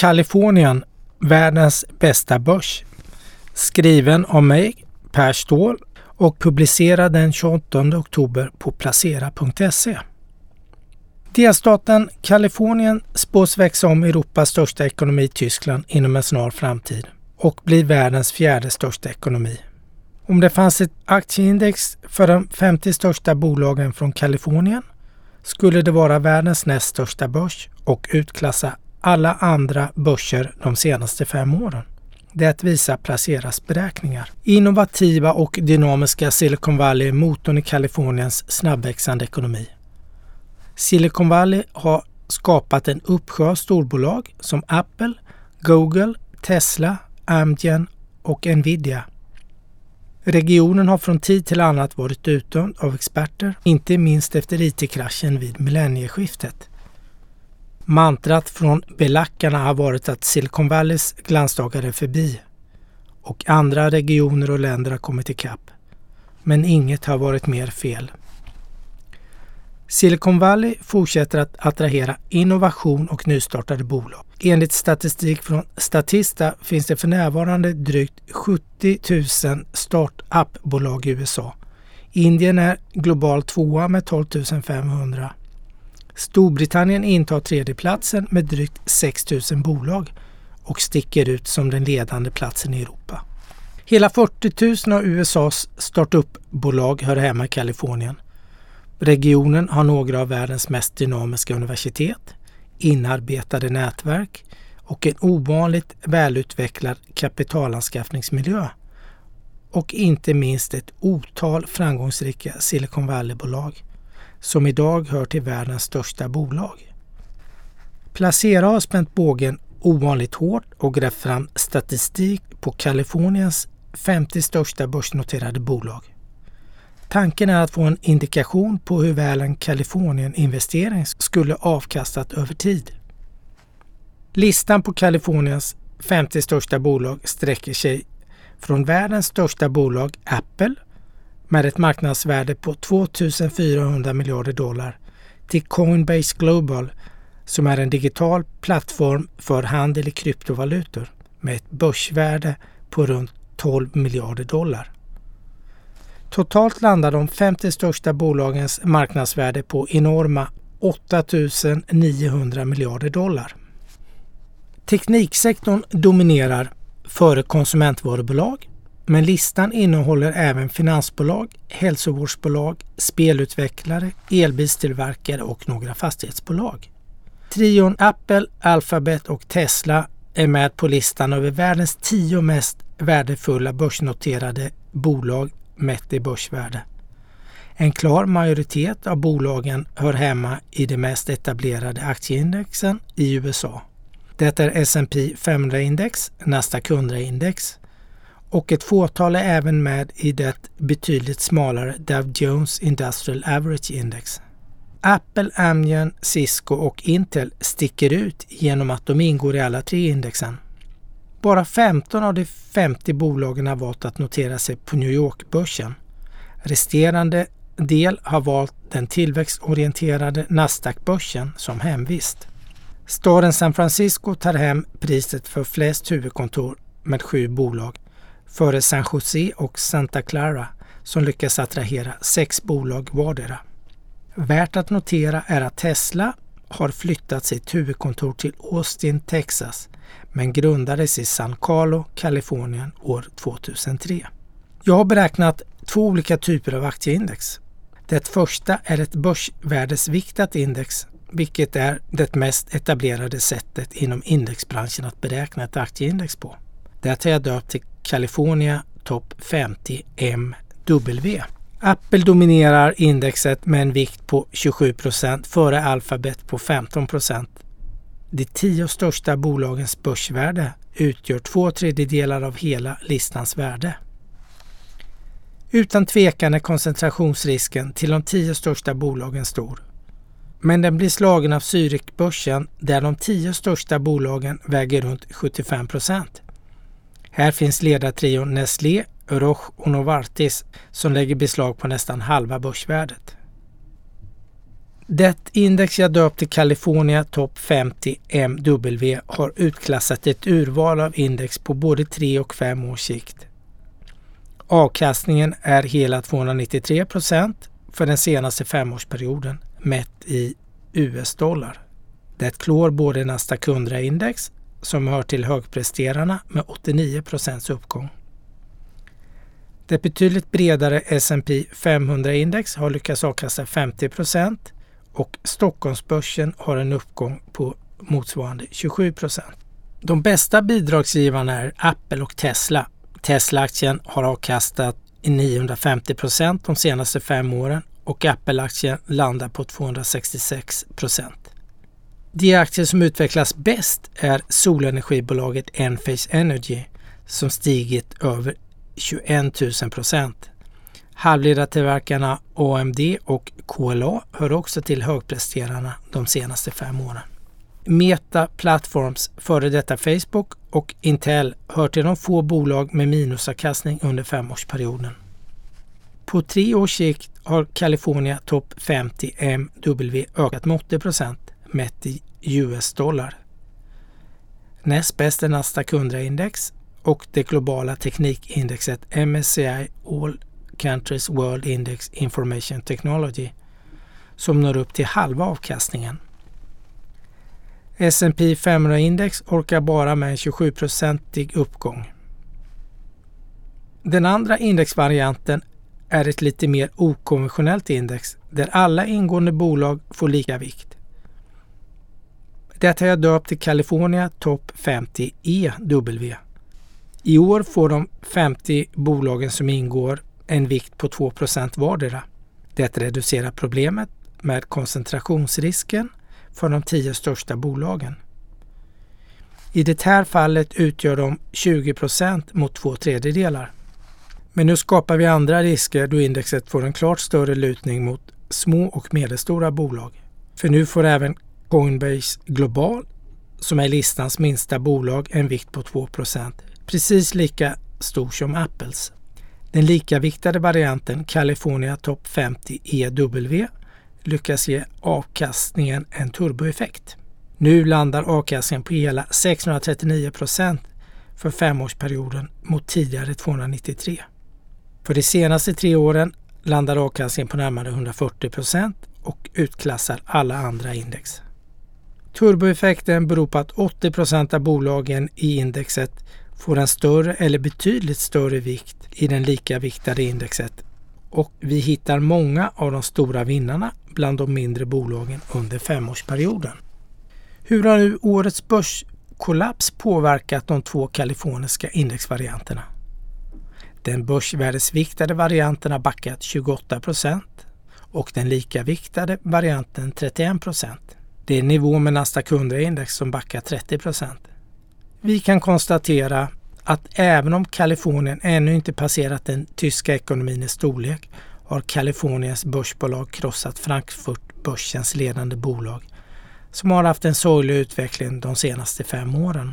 Kalifornien, världens bästa börs. Skriven av mig, Per Ståhl och publicerad den 28 oktober på placera.se. Delstaten Kalifornien spås växa om Europas största ekonomi Tyskland inom en snar framtid och bli världens fjärde största ekonomi. Om det fanns ett aktieindex för de 50 största bolagen från Kalifornien skulle det vara världens näst största börs och utklassa alla andra börser de senaste fem åren. Det visar Placeras beräkningar. Innovativa och dynamiska Silicon Valley är motorn i Kaliforniens snabbväxande ekonomi. Silicon Valley har skapat en uppsjö av storbolag som Apple, Google, Tesla, Amgen och Nvidia. Regionen har från tid till annat varit utdömd av experter, inte minst efter IT-kraschen vid millennieskiftet. Mantrat från belackarna har varit att Silicon Valleys glansdagar är förbi och andra regioner och länder har kommit ikapp. Men inget har varit mer fel. Silicon Valley fortsätter att attrahera innovation och nystartade bolag. Enligt statistik från Statista finns det för närvarande drygt 70 000 startup-bolag i USA. Indien är global tvåa med 12 500. Storbritannien intar tredjeplatsen med drygt 6 000 bolag och sticker ut som den ledande platsen i Europa. Hela 40 000 av USAs startup-bolag hör hemma i Kalifornien. Regionen har några av världens mest dynamiska universitet, inarbetade nätverk och en ovanligt välutvecklad kapitalanskaffningsmiljö. Och inte minst ett otal framgångsrika Silicon Valley-bolag som idag hör till världens största bolag. Placera har spänt bågen ovanligt hårt och grävt fram statistik på Kaliforniens 50 största börsnoterade bolag. Tanken är att få en indikation på hur väl en Kalifornien-investering skulle avkastat över tid. Listan på Kaliforniens 50 största bolag sträcker sig från världens största bolag Apple med ett marknadsvärde på 2400 miljarder dollar till Coinbase Global som är en digital plattform för handel i kryptovalutor med ett börsvärde på runt 12 miljarder dollar. Totalt landar de 50 största bolagens marknadsvärde på enorma 8 900 miljarder dollar. Tekniksektorn dominerar före konsumentvarubolag men listan innehåller även finansbolag, hälsovårdsbolag, spelutvecklare, elbilstillverkare och några fastighetsbolag. Trion Apple, Alphabet och Tesla är med på listan över världens tio mest värdefulla börsnoterade bolag mätt i börsvärde. En klar majoritet av bolagen hör hemma i de mest etablerade aktieindexen i USA. Det är S&P 500-index, Nasdaq 100-index och ett fåtal är även med i det betydligt smalare Dow Jones Industrial Average Index. Apple, Amgen, Cisco och Intel sticker ut genom att de ingår i alla tre indexen. Bara 15 av de 50 bolagen har valt att notera sig på New York-börsen. Resterande del har valt den tillväxtorienterade Nasdaq-börsen som hemvist. Staden San Francisco tar hem priset för flest huvudkontor med sju bolag före San Jose och Santa Clara som lyckas attrahera sex bolag vardera. Värt att notera är att Tesla har flyttat sitt huvudkontor till Austin, Texas men grundades i San Carlo, Kalifornien år 2003. Jag har beräknat två olika typer av aktieindex. Det första är ett börsvärdesviktat index, vilket är det mest etablerade sättet inom indexbranschen att beräkna ett aktieindex på. Det har jag döpt till California Top 50 MW. Apple dominerar indexet med en vikt på 27 procent före Alphabet på 15 procent. De tio största bolagens börsvärde utgör två tredjedelar av hela listans värde. Utan tvekan är koncentrationsrisken till de tio största bolagen stor. Men den blir slagen av Zürichbörsen där de tio största bolagen väger runt 75 här finns ledartrion Nestlé, Roche och Novartis som lägger beslag på nästan halva börsvärdet. Det index jag döpt till California Top 50 MW har utklassat ett urval av index på både 3 och 5 års sikt. Avkastningen är hela 293 procent för den senaste femårsperioden mätt i US-dollar. Det klår både Nasdaq 100-index som hör till högpresterarna med 89 procents uppgång. Det betydligt bredare S&P 500-index har lyckats avkasta 50 procent och Stockholmsbörsen har en uppgång på motsvarande 27 procent. De bästa bidragsgivarna är Apple och Tesla. Tesla-aktien har avkastat 950 procent de senaste fem åren och Apple-aktien landar på 266 procent. De aktier som utvecklas bäst är solenergibolaget Enphase Energy som stigit över 21 000 procent. Halvledartillverkarna AMD och KLA hör också till högpresterarna de senaste fem åren. Meta Platforms, före detta Facebook och Intel hör till de få bolag med minusavkastning under femårsperioden. På tre års sikt har California Top 50 MW ökat med 80 procent mätt i US-dollar. Näst bäst är Nasdaq 100-index och det globala teknikindexet MSCI All Countries World Index Information Technology som når upp till halva avkastningen. S&P 500-index orkar bara med en 27-procentig uppgång. Den andra indexvarianten är ett lite mer okonventionellt index där alla ingående bolag får lika vikt. Det har jag döpt till California Top 50 EW. I år får de 50 bolagen som ingår en vikt på 2% vardera. Det reducerar problemet med koncentrationsrisken för de tio största bolagen. I det här fallet utgör de 20% mot två tredjedelar. Men nu skapar vi andra risker då indexet får en klart större lutning mot små och medelstora bolag. För nu får även Coinbase Global, som är listans minsta bolag, en vikt på 2% precis lika stor som Apples. Den likaviktade varianten California Top 50 EW lyckas ge avkastningen en turboeffekt. Nu landar avkastningen på hela 639% för femårsperioden mot tidigare 293. För de senaste tre åren landar avkastningen på närmare 140% och utklassar alla andra index. Turboeffekten beror på att 80 procent av bolagen i indexet får en större eller betydligt större vikt i den likaviktade indexet och vi hittar många av de stora vinnarna bland de mindre bolagen under femårsperioden. Hur har nu årets börskollaps påverkat de två kaliforniska indexvarianterna? Den börsvärdesviktade varianten har backat 28 procent och den likaviktade varianten 31 procent. Det är nivå med Nasdaq 100-index som backar 30 procent. Vi kan konstatera att även om Kalifornien ännu inte passerat den tyska ekonomin i storlek har Kaliforniens börsbolag krossat Frankfurtbörsens ledande bolag som har haft en sorglig utveckling de senaste fem åren.